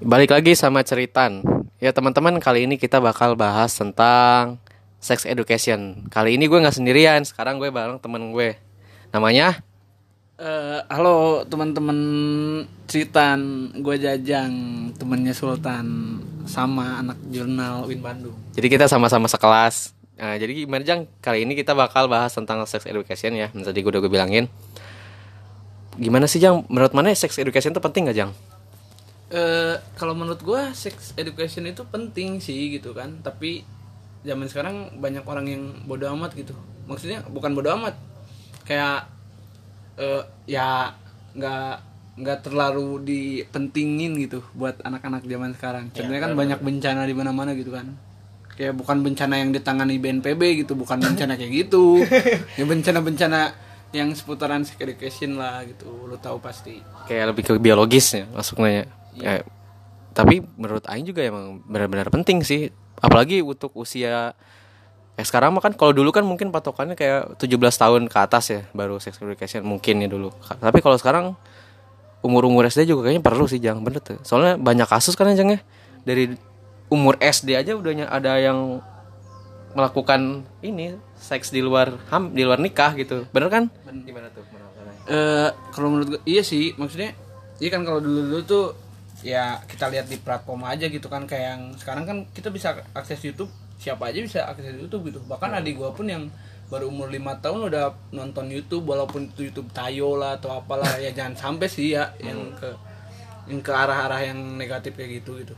Balik lagi sama ceritan. Ya teman-teman kali ini kita bakal bahas tentang sex education. Kali ini gue nggak sendirian. Sekarang gue bareng temen gue. Namanya Eh, halo teman-teman Citan, gue Jajang, temennya Sultan, sama anak jurnal Win Bandung. Jadi kita sama-sama sekelas. Nah, jadi gimana Jang? Kali ini kita bakal bahas tentang sex education ya. Tadi gue udah gue bilangin. Gimana sih Jang? Menurut mana sex education itu penting gak Jang? Eh, kalau menurut gue sex education itu penting sih gitu kan, tapi zaman sekarang banyak orang yang bodoh amat gitu. Maksudnya bukan bodoh amat, kayak eh, ya nggak nggak terlalu dipentingin gitu buat anak-anak zaman sekarang. Contohnya kan banyak bencana di mana-mana gitu kan. Kayak bukan bencana yang ditangani BNPB gitu, bukan bencana kayak gitu. ya bencana-bencana yang seputaran sex education lah gitu, lu tahu pasti. Kayak lebih ke biologis ya masuknya. Kayak- tapi menurut Aing juga emang benar-benar penting sih. Apalagi untuk usia Ya sekarang mah kan kalau dulu kan mungkin patokannya kayak 17 tahun ke atas ya baru sex education mungkin ya dulu. Tapi kalau sekarang umur-umur SD juga kayaknya perlu sih Jang bener tuh. Soalnya banyak kasus kan ya Jang ya dari umur SD aja udah ada yang melakukan ini seks di luar ham di luar nikah gitu. Bener kan? Gimana tuh? eh kalau menurut gue iya sih maksudnya iya kan kalau dulu dulu tuh ya kita lihat di platform aja gitu kan kayak yang sekarang kan kita bisa akses YouTube siapa aja bisa akses YouTube gitu bahkan adik gua pun yang baru umur lima tahun udah nonton YouTube walaupun itu YouTube tayo lah atau apalah ya jangan sampai sih ya yang ke yang ke arah-arah yang negatif kayak gitu gitu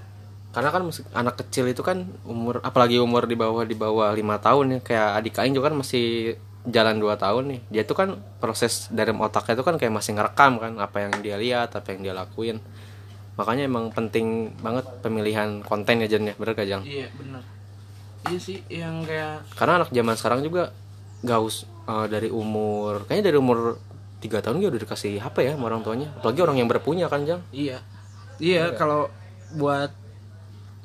Karena kan musik- anak kecil itu kan umur apalagi umur di bawah di bawah lima tahun ya kayak adik Aing juga kan masih jalan 2 tahun nih. Dia tuh kan proses dari otaknya itu kan kayak masih ngerekam kan apa yang dia lihat, apa yang dia lakuin. Makanya emang penting banget pemilihan konten ya Jan ya, bener gak Jang? iya benar iya sih yang kayak Karena anak zaman sekarang juga gak us eh, dari umur kayaknya dari umur tiga tahun dia udah dikasih HP ya sama orang tuanya. Apalagi orang yang berpunya kan Jang. Iya. Iya, kalau buat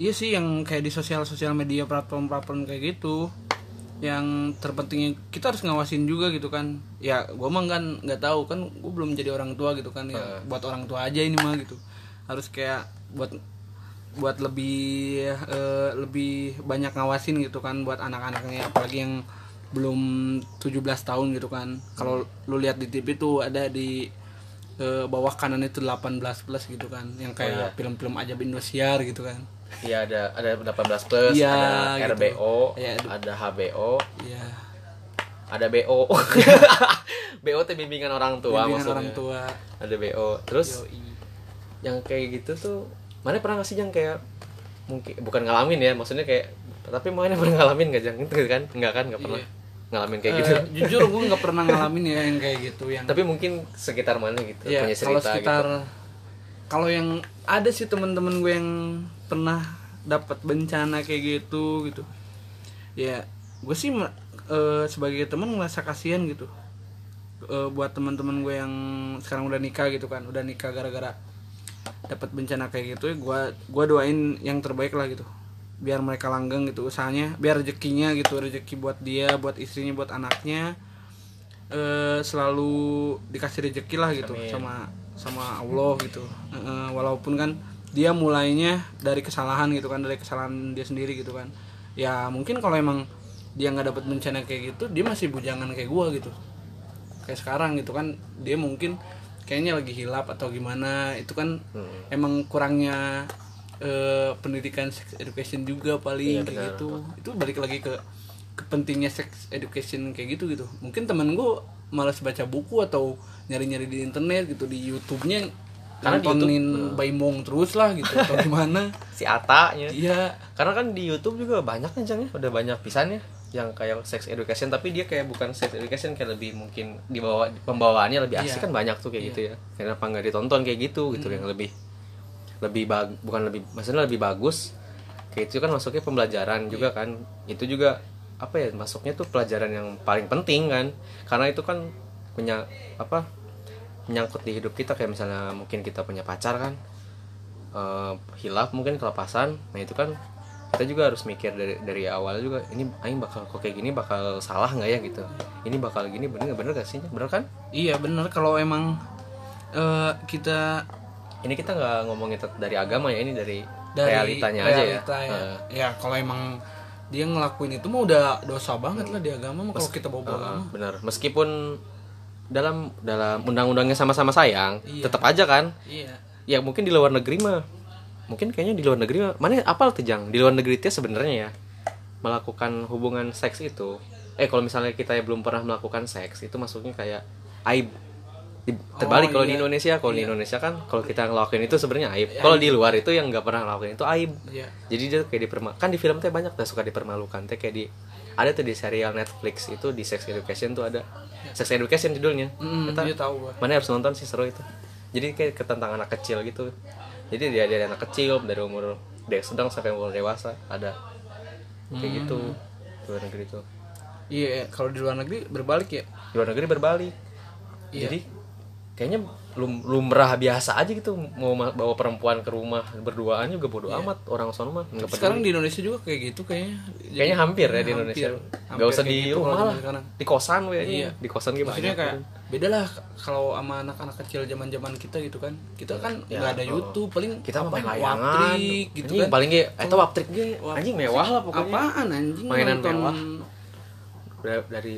iya sih yang kayak di sosial sosial media platform-platform kayak gitu yang terpentingnya kita harus ngawasin juga gitu kan ya gue mah kan nggak tahu kan gue belum jadi orang tua gitu kan ya buat orang tua aja ini mah gitu harus kayak buat buat lebih eh, lebih banyak ngawasin gitu kan buat anak-anaknya apalagi yang belum 17 tahun gitu kan. Kalau lu lihat di TV tuh ada di eh, bawah kanan itu 18 plus gitu kan yang kayak film-film ajaib Indosiar gitu kan. Iya ada ada 18 plus, Iya, ada gitu. RBO, Iya, ada. HBO, Iya, ada BO BO itu bimbingan orang tua bimbingan maksudnya. orang tua. ada BO terus? Yoi. Yang kayak gitu tuh mana pernah nggak sih yang kayak mungkin bukan ngalamin ya maksudnya kayak tapi mana pernah ngalamin gak jang? Itu kan? Nggak kan? Nggak pernah ngalamin kayak gitu. Eh, jujur gue nggak pernah ngalamin ya yang kayak gitu yang tapi mungkin sekitar mana gitu ya punya kalau cerita sekitar gitu. kalau yang ada sih teman-teman gue yang pernah dapat bencana kayak gitu gitu. Ya gue sih eh, sebagai teman ngerasa kasihan gitu. Eh, buat teman-teman gue yang sekarang udah nikah gitu kan udah nikah gara-gara dapat bencana kayak gitu ya gue gua doain yang terbaik lah gitu. Biar mereka langgeng gitu usahanya biar rezekinya gitu rezeki buat dia buat istrinya buat anaknya eh selalu dikasih rezeki lah gitu sama sama Allah gitu. Eh, walaupun kan dia mulainya dari kesalahan gitu kan dari kesalahan dia sendiri gitu kan. Ya mungkin kalau emang dia nggak dapat bencana kayak gitu dia masih bujangan kayak gua gitu. Kayak sekarang gitu kan dia mungkin kayaknya lagi hilap atau gimana itu kan emang kurangnya eh, pendidikan sex education juga paling kayak gitu. Itu balik lagi ke ke pentingnya sex education kayak gitu gitu. Mungkin temen gue malas baca buku atau nyari-nyari di internet gitu di YouTube-nya Karena di nontonin Baimong terus lah gitu atau gimana. Si Ata nya iya. Karena kan di YouTube juga banyak kan ya? Udah banyak pisannya yang kayak sex education tapi dia kayak bukan sex education kayak lebih mungkin dibawa pembawaannya lebih asik Iya. kan banyak tuh kayak gitu ya. Kenapa nggak ditonton kayak gitu gitu Hmm. yang lebih lebih bag bukan lebih maksudnya lebih bagus. Kayak itu kan masuknya pembelajaran juga Iya. kan. Itu juga apa ya masuknya tuh pelajaran yang paling penting kan. Karena itu kan punya apa menyangkut di hidup kita. Kayak misalnya mungkin kita punya pacar kan eh, hilaf mungkin kelepasan. Nah itu kan kita juga harus mikir dari dari awal juga ini aing bakal kok kayak gini bakal salah nggak ya gitu ini bakal gini bener bener gak sih bener kan Iya bener kalau emang eh, kita ini kita nggak ngomongin dari agama ya ini dari, dari realitanya realita aja ya, ya. Heeh. Ya, kalau emang dia ngelakuin itu mah udah dosa banget lah di agama mah kalau kita bawa bawa agama. Benar meskipun dalam dalam undang-undangnya sama-sama sayang Iya. tetap aja kan Iya. ya mungkin di luar negeri mah mungkin kayaknya di luar negeri mana apal tuh jang? Di luar negeri itu sebenarnya ya melakukan hubungan seks itu eh kalau misalnya kita ya belum pernah melakukan seks itu masuknya kayak aib. Di- terbalik Oh, kalau di iya. Indonesia. Kalau di Indonesia kan kalau kita ngelakuin itu sebenarnya aib. Kalau di luar itu yang nggak pernah ngelakuin itu aib. Iya. jadi dia kayak diperma kan di film teh banyak dah suka dipermalukan. Teh kayak di ada tuh di serial Netflix itu di Sex Education tuh ada. Sex Education judulnya. Eta- dia tahu mana harus nonton sih seru itu. Jadi kayak ke tentang anak kecil gitu jadi dia dari anak kecil dari umur dia sedang sampai umur dewasa ada kayak gitu di luar negeri itu Iya, kalau di luar negeri berbalik ya. di luar negeri berbalik Iya. jadi kayaknya lum lumrah biasa aja gitu mau ma- bawa perempuan ke rumah berduaan juga bodo amat orang sono mah nggak. Sekarang di Indonesia juga kayak gitu kayaknya. kayaknya hampir ya di Hampir. Indonesia Hampir nggak usah di gitu rumah lah di kosan we Iya. di kosan gitu Maksudnya kayak beda lah kalau sama anak-anak kecil zaman-zaman kita gitu kan. Kita kan Ya, nggak ada oh. YouTube, paling kita apa, main layangan waptrik gitu anjing, kan. paling ge eta waptrik ge anjing mewah lah pokoknya Apaan anjing Mainan nonton- mewah. Dari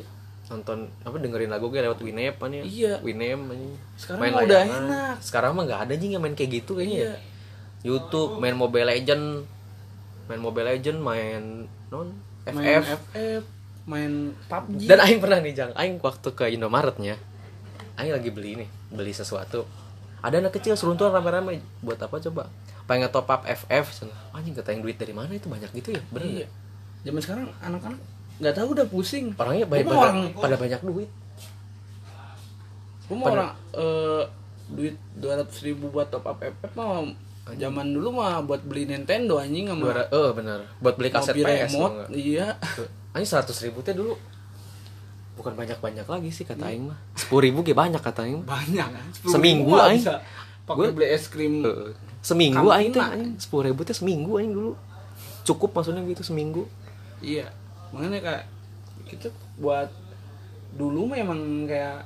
nonton apa dengerin lagu gue lewat Winamp anjing Iya. Winamp anjing Sekarang mah udah layangan. enak. sekarang mah nggak ada anjing yang main kayak gitu kayaknya Iya. ya YouTube main Mobile Legend main Mobile Legend main non Main FF FF, main PUBG. dan Aing pernah nih Jang Aing waktu ke Indomaretnya Aing lagi beli nih beli sesuatu. Ada anak kecil seruntuhan rame-rame buat apa coba? Pengen top up FF anjing kata yang duit dari mana itu? Banyak gitu ya? Bener Iya. Zaman sekarang anak-anak nggak tahu udah pusing. orangnya banyak pada, orang pada banyak duit. Gua mau orang eh, duit 200 ribu buat top up FF mah zaman dulu mah buat beli Nintendo anjing sama Dua ra- oh bener. Buat beli kaset PS remote. Iya. Anjing seratus ribu teh dulu bukan banyak-banyak lagi sih kata Aing mah sepuluh ribu ge banyak kata Aing. Banyak. 10 Seminggu, aing. Gua- beli es krim. Seminggu Aing anjing. sepuluh ribu teh seminggu Aing dulu cukup maksudnya gitu seminggu Iya. Makanya kayak kita buat dulu mah emang kayak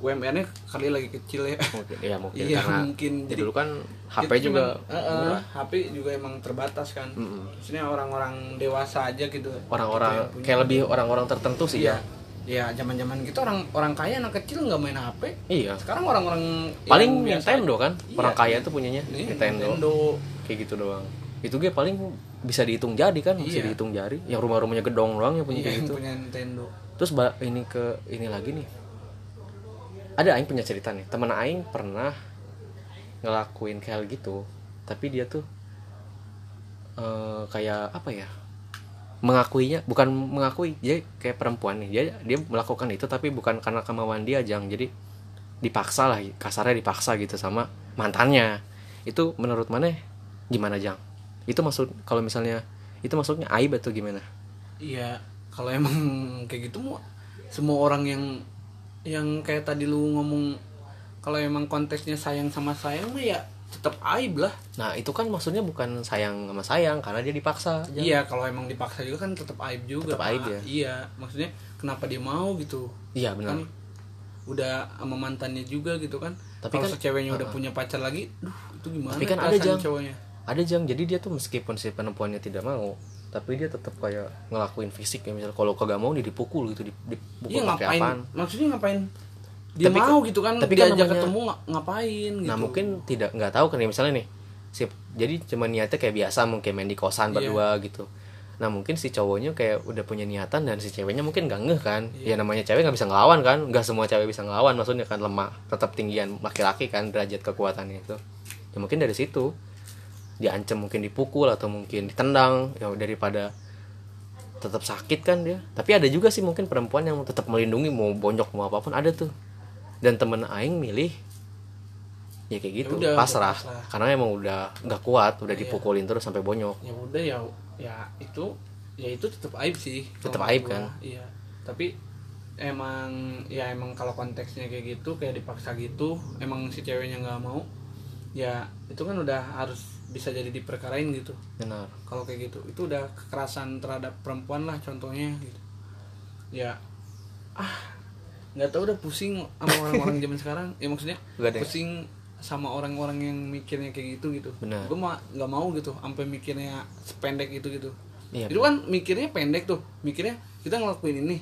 UMR-nya kali lagi kecil ya. mungkin ya mungkin Iya, karena mungkin. ya Jadi- dulu kan HP Itu juga cuman, murah HP juga emang terbatas kan. Mm-mm. Maksudnya orang-orang dewasa aja gitu. orang-orang Gitu kayak lebih orang-orang tertentu sih Iya. ya Ya zaman-zaman kita orang orang kaya anak kecil nggak main HP. iya Sekarang orang-orang paling yang biasa Nintendo kan Iya. orang kaya tuh punyanya Nih, Nintendo. Nintendo. kayak gitu doang itu gue paling bisa dihitung jadi kan bisa Iya. dihitung jari yang rumah-rumahnya gedong doang yang punya Iya, kayak gitu punya Nintendo. terus ini ke ini lagi nih ada aing punya cerita nih teman aing pernah ngelakuin kayak gitu tapi dia tuh eh, kayak apa ya mengakuinya bukan mengakui dia kayak perempuan nih. Dia dia melakukan itu tapi bukan karena kemauan dia jang. Jadi dipaksa lah kasarnya dipaksa gitu sama mantannya. Itu menurut mana? Gimana jang? Itu maksud kalau misalnya itu maksudnya aib atau gimana? Iya, kalau emang kayak gitu semua orang yang yang kayak tadi lu ngomong kalau emang konteksnya sayang sama sayang mah ya tetap aib lah. Nah itu kan maksudnya bukan sayang sama sayang karena dia dipaksa. Iya, kalau emang dipaksa juga kan tetap aib juga. Tetap aib ya? Iya, maksudnya kenapa dia mau gitu? Iya benar. Kan udah sama mantannya juga gitu kan. Tapi kalau kan- seceweknya udah punya pacar lagi, duh itu gimana? Tapi kan ada, Jang. cowoknya. Ada jang jadi dia tuh meskipun si perempuannya tidak mau tapi dia tetap kayak ngelakuin fisik ya misalnya kalau kagak mau dia dipukul gitu dip- dipukul Iya pakai ngapain? apaan. Maksudnya ngapain? Dia Tapi mau gitu kan, tapi kan diajak namanya- ketemu nga- ngapain gitu. Nah mungkin tidak nggak tahu kan ya misalnya nih si jadi cuma niatnya kayak biasa mungkin main di kosan Iya. berdua gitu. Nah mungkin si cowoknya kayak udah punya niatan dan si ceweknya mungkin gak ngeh kan. Iya. Ya namanya cewek nggak bisa ngelawan kan. Nggak semua cewek bisa ngelawan maksudnya kan lemah. Tetap tinggian laki-laki kan derajat kekuatannya itu. Ya mungkin dari situ diancam mungkin dipukul atau mungkin ditendang ya daripada tetap sakit kan dia. Tapi ada juga sih mungkin perempuan yang tetap melindungi mau bonyok mau apa pun ada tuh. Dan temen aing milih ya kayak gitu udah, pasrah. udah pasrah. karena emang udah nggak kuat udah Iya. dipukulin terus sampai bonyok ya udah ya ya itu ya itu tetap aib sih kalau aib gua. kan? iya tapi emang ya emang kalau konteksnya kayak gitu kayak dipaksa gitu emang si ceweknya nggak mau ya itu kan udah harus bisa jadi diperkarain gitu benar kalau kayak gitu itu udah kekerasan terhadap perempuan lah contohnya gitu ya ah nggak tahu udah pusing sama orang-orang zaman sekarang. Ya maksudnya Gak ada. pusing sama orang-orang yang mikirnya kayak gitu gitu. Benar. gue mah nggak mau gitu sampai mikirnya sependek itu gitu. Iya, itu kan mikirnya pendek tuh. Mikirnya kita ngelakuin ini.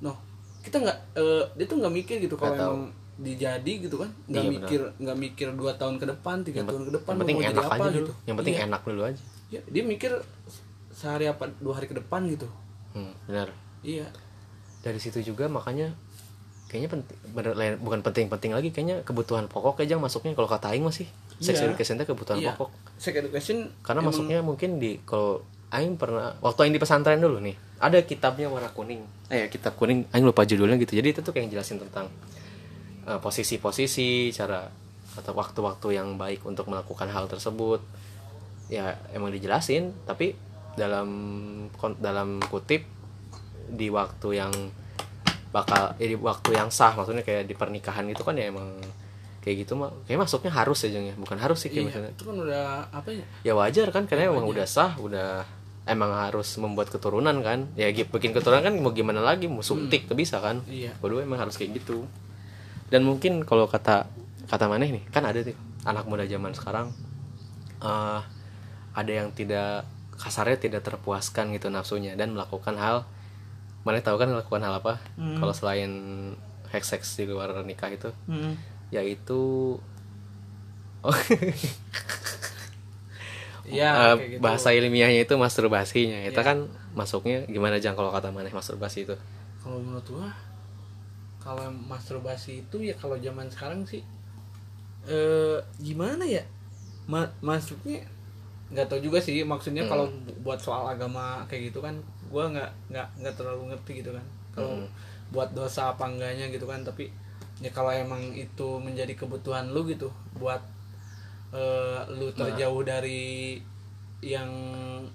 Noh kita nggak eh, dia tuh nggak mikir gitu kalau emang dijadi gitu kan. Nggak Iya, mikir nggak mikir dua tahun ke depan tiga tahun ke depan yang penting mau jadi enak apa aja dulu. gitu. Yang penting Iya. enak dulu aja. Ya, dia mikir sehari apa dua hari ke depan gitu. Hmm, benar. Iya. Dari situ juga makanya kayaknya penting bener, lain- bukan penting-penting lagi kayaknya kebutuhan pokok aja masuknya. Kalau kata Aing masih sex Iya. education itu kebutuhan iya. pokok. Sex education karena emang- masuknya mungkin di kalau Aing pernah waktu Aing di pesantren dulu nih ada kitabnya warna kuning. Eh kitab kuning Aing lupa judulnya gitu. Jadi itu tuh kayak jelasin tentang eh, posisi-posisi cara atau waktu-waktu yang baik untuk melakukan hal tersebut. Ya emang dijelasin tapi dalam dalam kutip di waktu yang bakal eh, di waktu yang sah maksudnya kayak di pernikahan gitu kan ya emang kayak gitu mah kayak masuknya harus ya Jeng, ya. Bukan harus sih kayak iya, misalnya. itu kan udah apa ya? Ya wajar kan karena emang udah sah udah emang harus membuat keturunan kan. Ya bikin keturunan kan mau gimana lagi? Mau suntik tuh bisa kan? Iya. kedua emang harus kayak gitu. Dan mungkin kalau kata kata maneh nih kan ada tuh anak muda zaman sekarang eh ada yang tidak kasarnya tidak terpuaskan gitu nafsunya dan melakukan hal mana tahu kan melakukan hal apa Hmm. kalau selain seks seks di luar nikah itu Hmm. yaitu oh, Eh, kayak gitu. bahasa ilmiahnya itu masturbasinya itu Iya. kan masuknya gimana jang kalau kata maneh masturbasi itu kalau menurut gua kalau masturbasi itu ya kalau zaman sekarang sih eh gimana ya Ma- masuknya nggak tahu juga sih maksudnya Hmm. kalau bu- buat soal agama kayak gitu kan gua nggak nggak nggak terlalu ngerti gitu kan kalau Hmm. buat dosa apa enggaknya gitu kan tapi ya kalau emang itu menjadi kebutuhan lu gitu buat eh, lu Nah. terjauh dari yang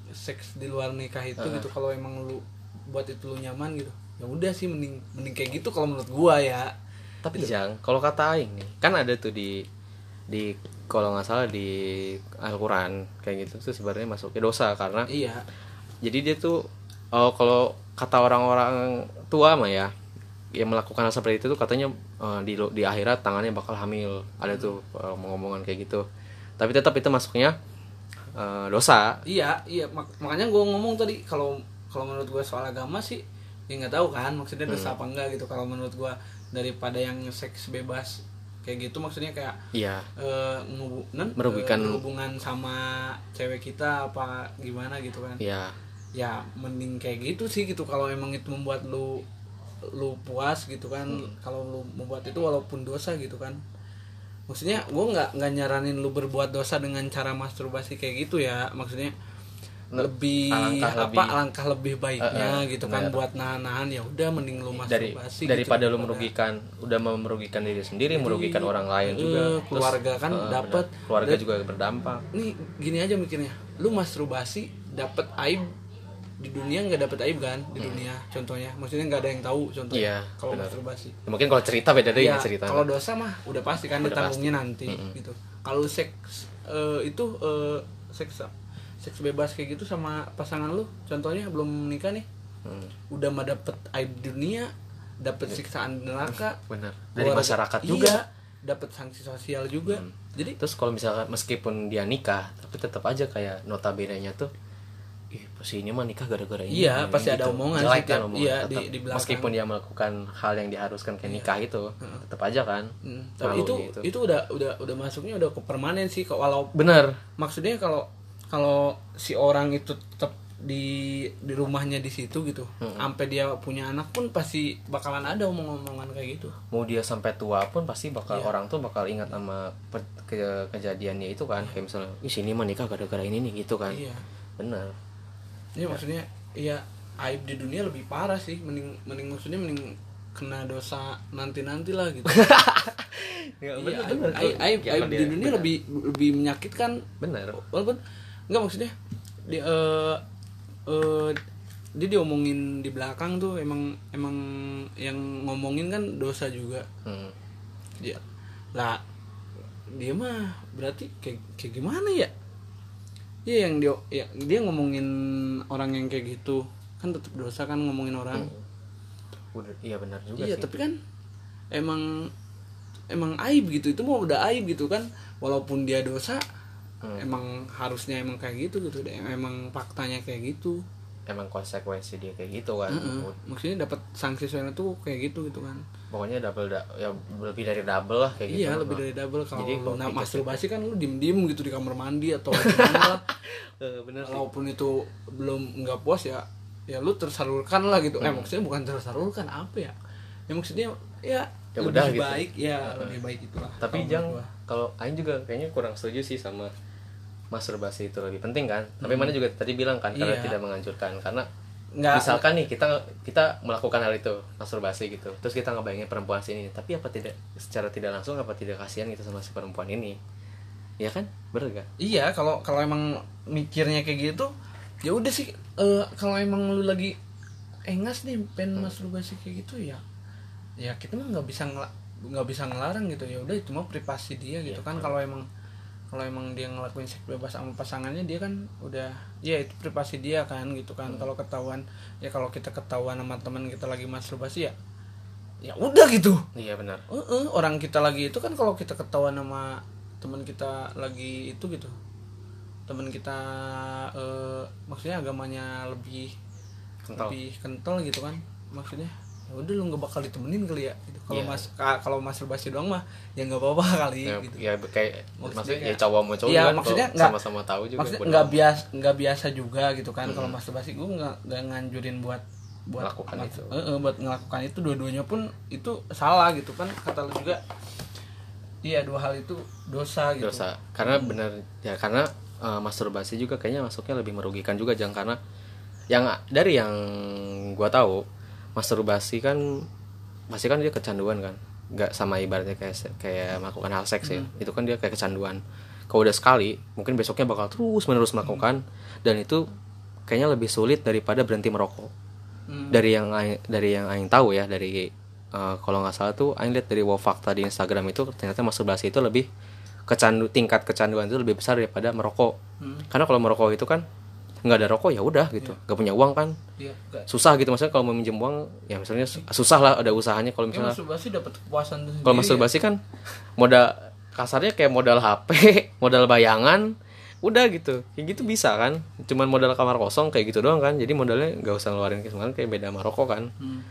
seks di luar nikah itu Uh-huh. gitu kalau emang lu buat itu lu nyaman gitu ya udah sih mending mending kayak gitu kalau menurut gua ya tapi jang kalau kata aing nih kan ada tuh di di kalau nggak salah di Al-Quran kayak gitu tuh sebenarnya masuknya dosa karena iya jadi dia tuh oh, kalau kata orang-orang tua mah ya yang melakukan hal seperti itu tuh katanya eh, di di akhirat tangannya bakal hamil. Ada tuh eh, ngomongan kayak gitu. Tapi tetap itu masuknya eh, dosa. Iya iya. Mak- makanya gua ngomong tadi kalau kalau menurut gua soal agama sih ya nggak tahu kan maksudnya dosa apa enggak gitu. Kalau menurut gua daripada yang seks bebas kayak gitu maksudnya kayak iya. non, Merugikan- eh, berhubungan sama cewek kita apa gimana gitu kan. Iya ya mending kayak gitu sih gitu. Kalau emang itu membuat lu lu puas gitu kan. Kalau lu membuat itu walaupun dosa gitu kan. Maksudnya gue nggak nggak nyaranin lu berbuat dosa dengan cara masturbasi kayak gitu ya. Maksudnya lebih alangkah apa lebih- alangkah lebih baiknya Eh, eh, gitu kan buat nahan-nahan. Ya udah mending lu dari masturbasi daripada gitu, lu merugikan udah merugikan diri sendiri merugikan orang lain eh, juga. Terus, keluarga kan eh, dapet. benar. keluarga Dan- juga berdampak. Nih gini aja mikirnya. Lu masturbasi dapat aib di dunia nggak dapat aib kan di dunia. Contohnya maksudnya nggak ada yang tahu contohnya Hmm. Iya, kalau masturbasi. Mungkin kalau cerita beda deh ya ya cerita. kalau dosa mah udah pasti kan Udah ditanggungnya nanti gitu. Kalau seks eh, itu eh, seks seks bebas kayak gitu sama pasangan lu contohnya belum nikah nih Hmm, udah mah dapet aib dunia dapet siksaan di neraka benar. dari keluarga- masyarakat iya, juga. dapet sanksi sosial juga. Hmm. jadi terus kalau misalkan meskipun dia nikah tapi tetap aja kayak notabene nya tuh ih pasti ini mah nikah gara-gara ini Iya, Ini pasti ada omongan Jelek sih, kan omongan iya, tetap. di- di belakang. Iya. meskipun dia melakukan hal yang diharuskan kayak nikah itu tetap aja kan Hmm, tapi itu Malunya itu udah udah udah masuknya udah ke permanen sih kok walau bener. Maksudnya kalau kalau si orang itu tetap di di rumahnya di situ gitu sampai dia punya anak pun pasti bakalan ada omong-omongan kayak gitu. Mau dia sampai tua pun pasti bakal Iya. orang tuh bakal ingat sama ke- kejadiannya itu kan. Kayak misalnya ih sini mah nikah gara-gara ini nih gitu kan. Iya. Bener ini maksudnya iya aib di dunia lebih parah sih mending mending maksudnya mending kena dosa nanti nanti lah gitu. Ya, Iya, aib, aib, aib, aib di dunia lebih lebih menyakitkan. Bener. Walaupun enggak maksudnya di eh eh, dia diomongin di belakang tuh emang emang yang ngomongin kan dosa juga. Hmm. dia lah dia mah berarti kayak kayak gimana ya Iya yang dia ya, dia ngomongin orang yang kayak gitu. Kan tetap dosa kan ngomongin orang. Udah, iya benar juga iya sih. tapi kan emang emang aib gitu. Itu mah udah aib gitu kan. Walaupun dia dosa Hmm. emang harusnya emang kayak gitu gitu deh. Emang faktanya kayak gitu. Emang konsekuensi dia kayak gitu kan. Heeh. maksudnya dapat sanksi soalnya tuh kayak gitu gitu kan pokoknya double da ya lebih dari double lah kayak gitu. iya lebih dari double kalau Jadi lu kalau na- kita- masturbasi kan lu diem diem gitu di kamar mandi atau gimana lah Eh, bener walaupun itu belum nggak puas ya ya lu tersalurkan lah gitu. Eh maksudnya bukan tersalurkan apa ya? Ya maksudnya ya, Ya lebih udah gitu. baik ya lebih baik itulah tapi jang kalau Aing juga kayaknya kurang setuju sih sama masturbasi itu lebih penting kan? Tapi Hmm. mana juga tadi bilang kan karena Iya. tidak menganjurkan karena nggak. Misalkan nih kita kita melakukan hal itu masturbasi gitu. Terus kita ngebayangin perempuan sini tapi apa tidak secara tidak langsung apa tidak kasihan gitu sama si perempuan ini? Ya kan? Bener gak iya kalau kalau emang mikirnya kayak gitu ya udah sih eh, kalau emang lu lagi engas nih pengen masturbasi kayak gitu ya ya kita mah nggak bisa nggak bisa ngelarang gitu. Ya udah itu mah privasi dia gitu kan. kalau emang kalau emang dia ngelakuin seks bebas sama pasangannya dia kan udah ya itu privasi dia kan gitu kan. Kalau ketahuan ya kalau kita ketahuan sama teman kita lagi masturbasi ya ya udah gitu. Iya benar. Heeh, orang kita lagi itu kan kalau kita ketahuan sama teman kita lagi itu gitu. Teman kita eh, maksudnya agamanya lebih Kental. lebih kental gitu kan maksudnya. ya udah lu nggak bakal ditemenin kali ya gitu. kalau Iya. mas ka- kalau masturbasi doang mah ya nggak apa-apa kali ya, gitu. ya kayak Maksudnya maksudnya, ya cowok mau cowok Iya, kan maksudnya nggak- sama-sama tahu juga maksudnya nggak biasa nggak biasa juga gitu kan. Kalau masturbasi gue nggak nggak nganjurin buat buat Melakukan itu. eh, eh, buat melakukan itu dua-duanya pun itu salah gitu kan. Kata lu juga iya dua hal itu dosa gitu. Dosa. Karena benar ya karena eh, masturbasi juga kayaknya masuknya lebih merugikan juga jangan karena yang dari yang gua tahu masturbasi kan pasti kan dia kecanduan kan? Nggak sama ibaratnya kayak kayak melakukan hal seks ya. Itu kan dia kayak kecanduan. Kalau udah sekali mungkin besoknya bakal terus menerus melakukan. Dan itu kayaknya lebih sulit daripada berhenti merokok. Hmm. dari yang dari yang aing tahu ya dari eh, kalau nggak salah tuh aing lihat dari wow fakta di Instagram itu ternyata masturbasi itu lebih kecandu tingkat kecanduan itu lebih besar daripada merokok. Hmm. karena kalau merokok itu kan nggak ada rokok ya udah gitu. Nggak punya uang kan. Nggak- susah gitu maksudnya kalau mau minjem uang ya misalnya su- susah lah ada usahanya kalau ya, misalnya masturbasi dapat kepuasan kalau masturbasi kan modal kasarnya kayak modal HP modal bayangan udah gitu. Kayak gitu bisa kan. Cuman modal kamar kosong kayak gitu doang kan. Jadi modalnya nggak usah ngeluarin kemarin kayak beda sama rokok kan. Ya. Hmm.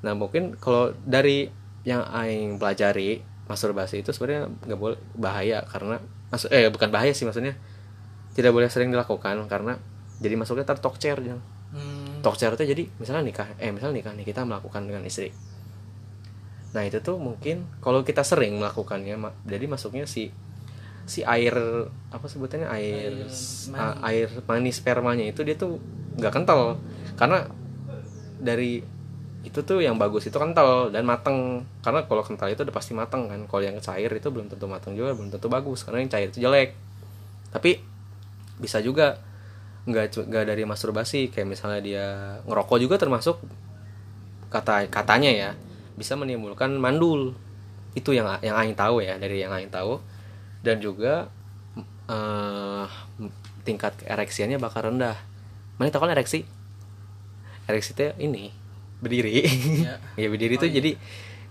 nah mungkin kalau dari yang aing pelajari masturbasi itu sebenarnya nggak boleh bahaya karena masuk eh bukan bahaya sih maksudnya. Tidak boleh sering dilakukan karena jadi masuknya tar talk chair Hmm. talk chair itu jadi misalnya nikah eh misalnya nikah nih kita melakukan dengan istri. Nah itu tuh mungkin kalau kita sering melakukannya ma- jadi masuknya si si air apa sebutannya? Air Air s- mani. a- air mani spermanya itu dia tuh nggak kental. Karena dari itu tuh yang bagus itu kental dan mateng. Karena kalau kental itu udah pasti mateng kan. Kalau yang cair itu belum tentu mateng juga belum tentu bagus. Karena yang cair itu jelek. Tapi bisa juga nggak nggak dari masturbasi kayak misalnya dia ngerokok juga termasuk kata katanya ya bisa menimbulkan mandul. Itu yang yang aing tahu ya dari yang aing tahu. Dan juga eh tingkat ereksiannya bakal rendah. Mana tahu kan ereksi? Ereksi itu ini berdiri. Ya. ya berdiri tuh jadi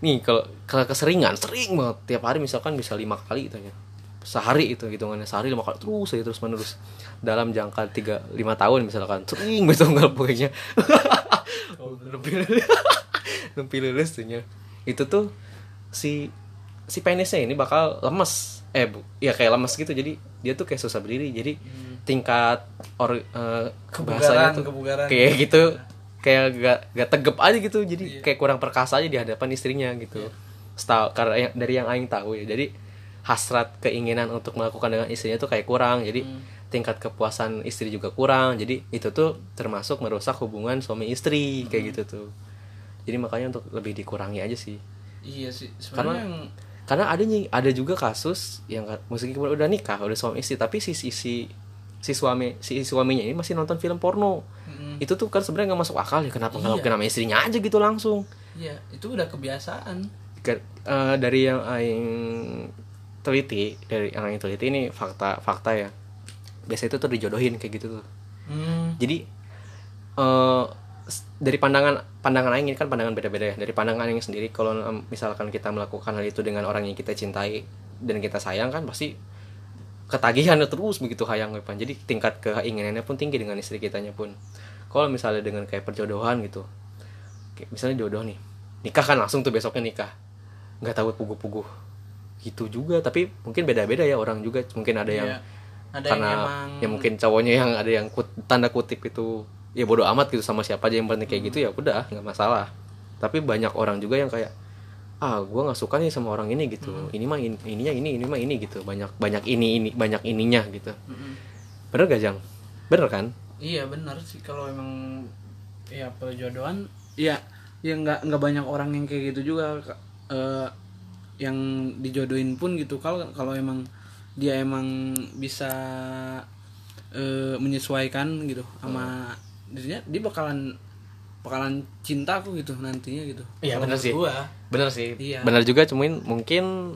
nih kalau kalau keseringan sering banget. Tiap hari misalkan bisa lima kali gitu ya sehari itu hitungannya sehari lima kali terus aja terus menerus. Dalam jangka tiga lima tahun misalkan. Sering gitu nggak pokoknya. Nempi nempi lulus. Tuhnya. itu tuh si si penisnya ini bakal lemes. Eh bu ya kayak lemes gitu. Jadi dia tuh kayak susah berdiri. Jadi tingkat or eh, bahasanya tuh kebugaran. kayak gitu. Kayak gak, gak tegep aja gitu. Jadi Iya. kayak kurang perkasa aja di hadapan istrinya gitu. Setahu karena yang, dari yang aing tahu ya. Jadi hasrat keinginan untuk melakukan dengan istrinya tuh kayak kurang jadi Hmm. tingkat kepuasan istri juga kurang jadi itu tuh termasuk merusak hubungan suami istri Hmm. kayak gitu tuh jadi makanya untuk lebih dikurangi aja sih iya sih Karena- yang karena ada ada juga kasus yang meskipun udah nikah udah suami istri tapi si si si, si suami si suaminya ini masih nonton film porno Mm-mm. itu tuh kan sebenarnya nggak masuk akal ya kenapa nggak Iya. lakuin sama istrinya aja gitu langsung iya itu udah kebiasaan Ke- eh, dari yang aing teliti dari yang aing teliti ini fakta fakta ya. Biasa itu tuh dijodohin kayak gitu tuh. Hmm. jadi eh s- dari pandangan pandangan aing ini kan pandangan beda-beda ya. Dari pandangan aing sendiri kalau misalkan kita melakukan hal itu dengan orang yang kita cintai dan kita sayang kan pasti ketagihan terus begitu hayang we, pan. jadi tingkat keinginannya pun tinggi dengan istri kitanya pun. Kalau misalnya dengan kayak perjodohan gitu kayak misalnya jodoh nih nikah kan langsung tuh besoknya nikah. Nggak tahu puguh-puguh gitu juga. Tapi mungkin beda-beda ya orang juga. Mungkin ada yang Iya. ada karena yang emang ya mungkin cowoknya yang ada yang kut- tanda kutip itu ya bodoh amat gitu sama siapa aja yang penting kayak gitu ya udah nggak masalah. Tapi banyak orang juga yang kayak ah gua nggak suka nih sama orang ini gitu. Ini mah in- ininya ini ini mah ini gitu. Banyak banyak ini ini banyak ininya gitu. Mm-mm. bener gak jang? Bener kan? Iya benar sih. Kalau emang ya perjodohan ya ya nggak nggak banyak orang yang kayak gitu juga Kak. Yang dijodohin pun gitu kalau kalau emang dia emang bisa eh, menyesuaikan gitu sama dirinya dia bakalan bakalan cinta aku gitu nantinya gitu Iya, benar sih. gua, bener sih Iya. bener juga cuman mungkin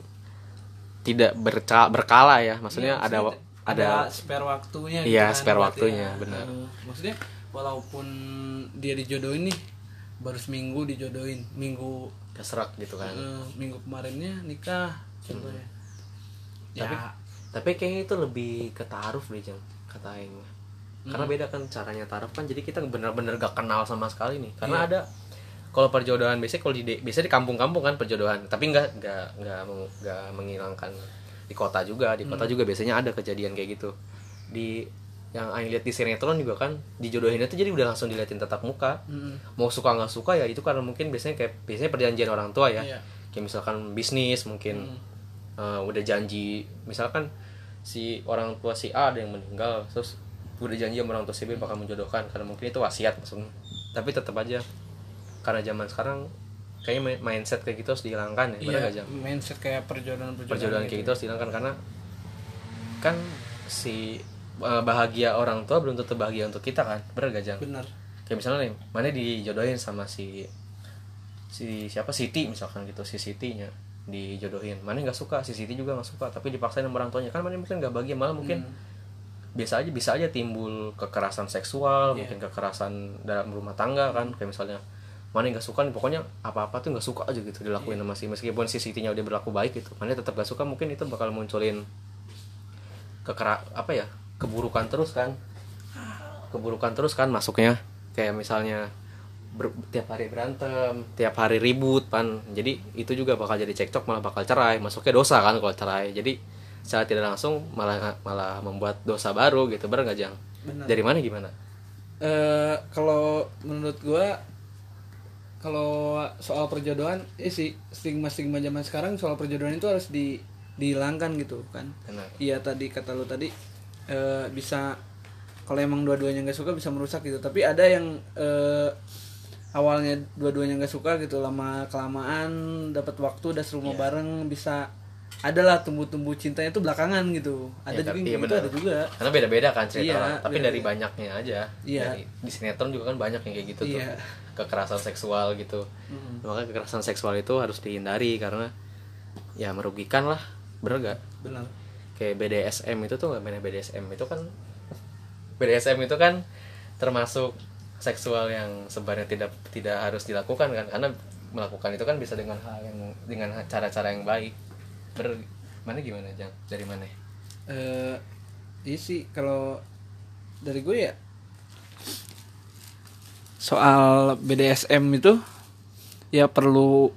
tidak berca berkala ya maksudnya Iya, ada maksudnya ada spare waktunya Iya, kan, spare waktunya, dia. benar. Eh, maksudnya walaupun dia dijodohin nih baru seminggu dijodohin minggu keserak gitu kan. Eh, minggu kemarinnya nikah contohnya. Ya. Tapi tapi kayaknya itu lebih ke taaruf deh jang kata Aing mah. karena beda kan caranya taaruf kan jadi kita bener-bener gak kenal sama sekali nih. Karena Iya. ada kalau perjodohan biasanya kalau di biasanya di kampung-kampung kan perjodohan tapi nggak nggak nggak nggak menghilangkan di kota juga. Di kota juga biasanya ada kejadian kayak gitu. Di yang Aing lihat di sinetron juga kan dijodohinnya tuh jadi udah langsung diliatin tatap muka. Mm, mau suka nggak suka ya itu karena mungkin biasanya kayak biasanya perjanjian orang tua ya. Iya. kayak misalkan bisnis mungkin eh, udah janji. Misalkan si orang tua si A ada yang meninggal terus udah janji sama orang tua si B bakal menjodohkan karena mungkin itu wasiat maksudnya. Tapi tetap aja karena zaman sekarang kayaknya mi- mindset kayak gitu harus dihilangkan ya benar nggak Jang? mindset kayak perjodohan perjodohan, perjodohan kayak gitu harus dihilangkan karena kan si bahagia orang tua belum tentu bahagia untuk kita kan? Benar gak Jang? benar kayak misalnya nih mana dijodohin sama si si siapa? Siti misalkan gitu si Sitinya dijodohin. Mana nggak suka si Siti juga nggak suka tapi dipaksain sama orang tuanya. Kan mana mungkin nggak bahagia malah mungkin biasa aja bisa aja timbul kekerasan seksual Iya. mungkin kekerasan dalam rumah tangga kan. Kayak misalnya mana nggak suka nih pokoknya apa apa tuh nggak suka aja gitu dilakuin sama si meskipun si Sitinya udah berlaku baik gitu. Mana tetap gak suka mungkin itu bakal munculin kekera apa ya keburukan terus kan. Keburukan terus kan masuknya. Kayak misalnya ber- tiap hari berantem tiap hari ribut pan jadi itu juga bakal jadi cekcok malah bakal cerai. Masuknya dosa kan kalau cerai. Jadi secara tidak langsung malah malah membuat dosa baru gitu. Bener nggak jang? Benar. dari mana gimana? Eh, kalau menurut gua kalau soal perjodohan eh sih stigma stigma zaman sekarang soal perjodohan itu harus di dihilangkan gitu kan. Iya tadi kata lu tadi eh, bisa kalau emang dua-duanya nggak suka bisa merusak gitu. Tapi ada yang eh, awalnya dua-duanya nggak suka gitu lama kelamaan dapat waktu udah serumah Iya. bareng bisa adalah tumbuh-tumbuh cintanya itu belakangan gitu. Ada Ya, juga iya gitu ada juga. Karena beda-beda kan cerita Iya, orang. Tapi beda-beda. dari banyaknya aja. Iya. Dari- di sinetron juga kan banyak yang kayak gitu tuh. Iya. kekerasan seksual gitu. Mm. makanya kekerasan seksual itu harus dihindari karena ya merugikan lah. Bener gak benar kayak BDSM itu tuh nggak bener BDSM itu kan BDSM itu kan termasuk seksual yang sebenarnya tidak tidak harus dilakukan kan karena melakukan itu kan bisa dengan hal yang dengan cara-cara yang baik. Ber mana gimana jang? Dari mana? Eh iya sih kalau dari gue ya soal BDSM itu ya perlu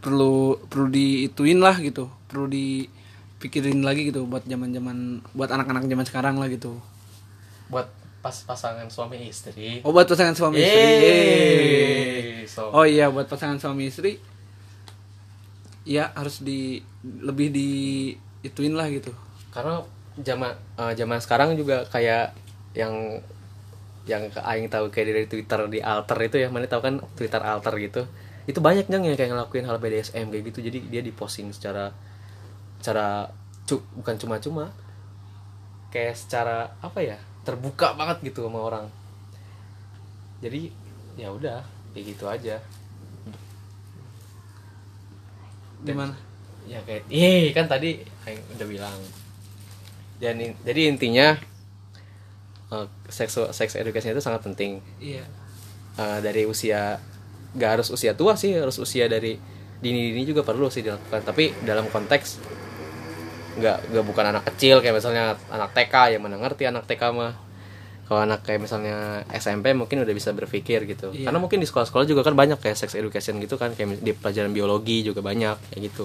perlu perlu diituin lah gitu perlu dipikirin lagi gitu buat zaman zaman buat anak-anak zaman sekarang lah gitu. Buat pas pasangan suami istri. Oh buat pasangan suami istri. Yeay. Yeay. so. Oh iya buat pasangan suami istri ya harus di lebih di ituin lah gitu. Karena zaman eh, zaman sekarang juga kayak yang yang aing tahu kayak dari Twitter di alter itu ya mana tahu kan Twitter alter gitu. Itu banyak yang yang kayak ngelakuin hal BDSM kayak gitu. Jadi dia diposting secara cara cu, bukan cuma-cuma kayak secara apa ya terbuka banget gitu sama orang. Jadi ya udah kayak gitu aja. Gimana? ya kayak iya kan tadi udah bilang. Dan in- jadi intinya eh, seks seks education itu sangat penting. Iya. Eh, dari usia gak harus usia tua sih harus usia dari dini dini juga perlu sih dilakukan. Tapi dalam konteks nggak nggak bukan anak kecil kayak misalnya anak TK yang mana ngerti anak TK mah kalau anak kayak misalnya SMP mungkin udah bisa berpikir gitu Iya. karena mungkin di sekolah-sekolah juga kan banyak kayak sex education gitu kan kayak di pelajaran biologi juga banyak kayak gitu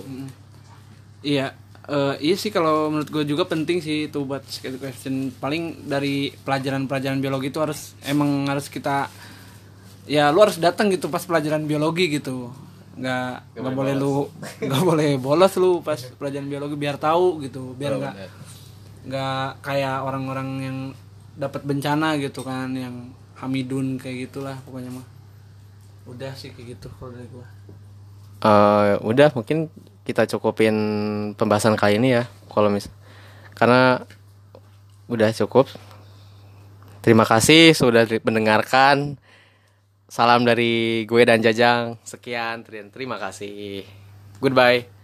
Iya, eh, iya sih kalau menurut gue juga penting sih itu buat sex education. Paling dari pelajaran-pelajaran biologi itu harus emang harus kita ya lu harus datang gitu pas pelajaran biologi gitu. Nggak nggak boleh lu nggak boleh bolos lu pas pelajaran biologi biar tahu gitu, biar nggak nggak kayak orang-orang yang dapat bencana gitu kan yang Hamidun kayak gitulah pokoknya mah. Udah sih kayak gitu kalau dari gua. Eh, udah mungkin kita cukupin pembahasan kali ini ya kalau mis karena udah cukup terima kasih sudah mendengarkan salam dari gue dan Jajang. Sekian terima kasih. Goodbye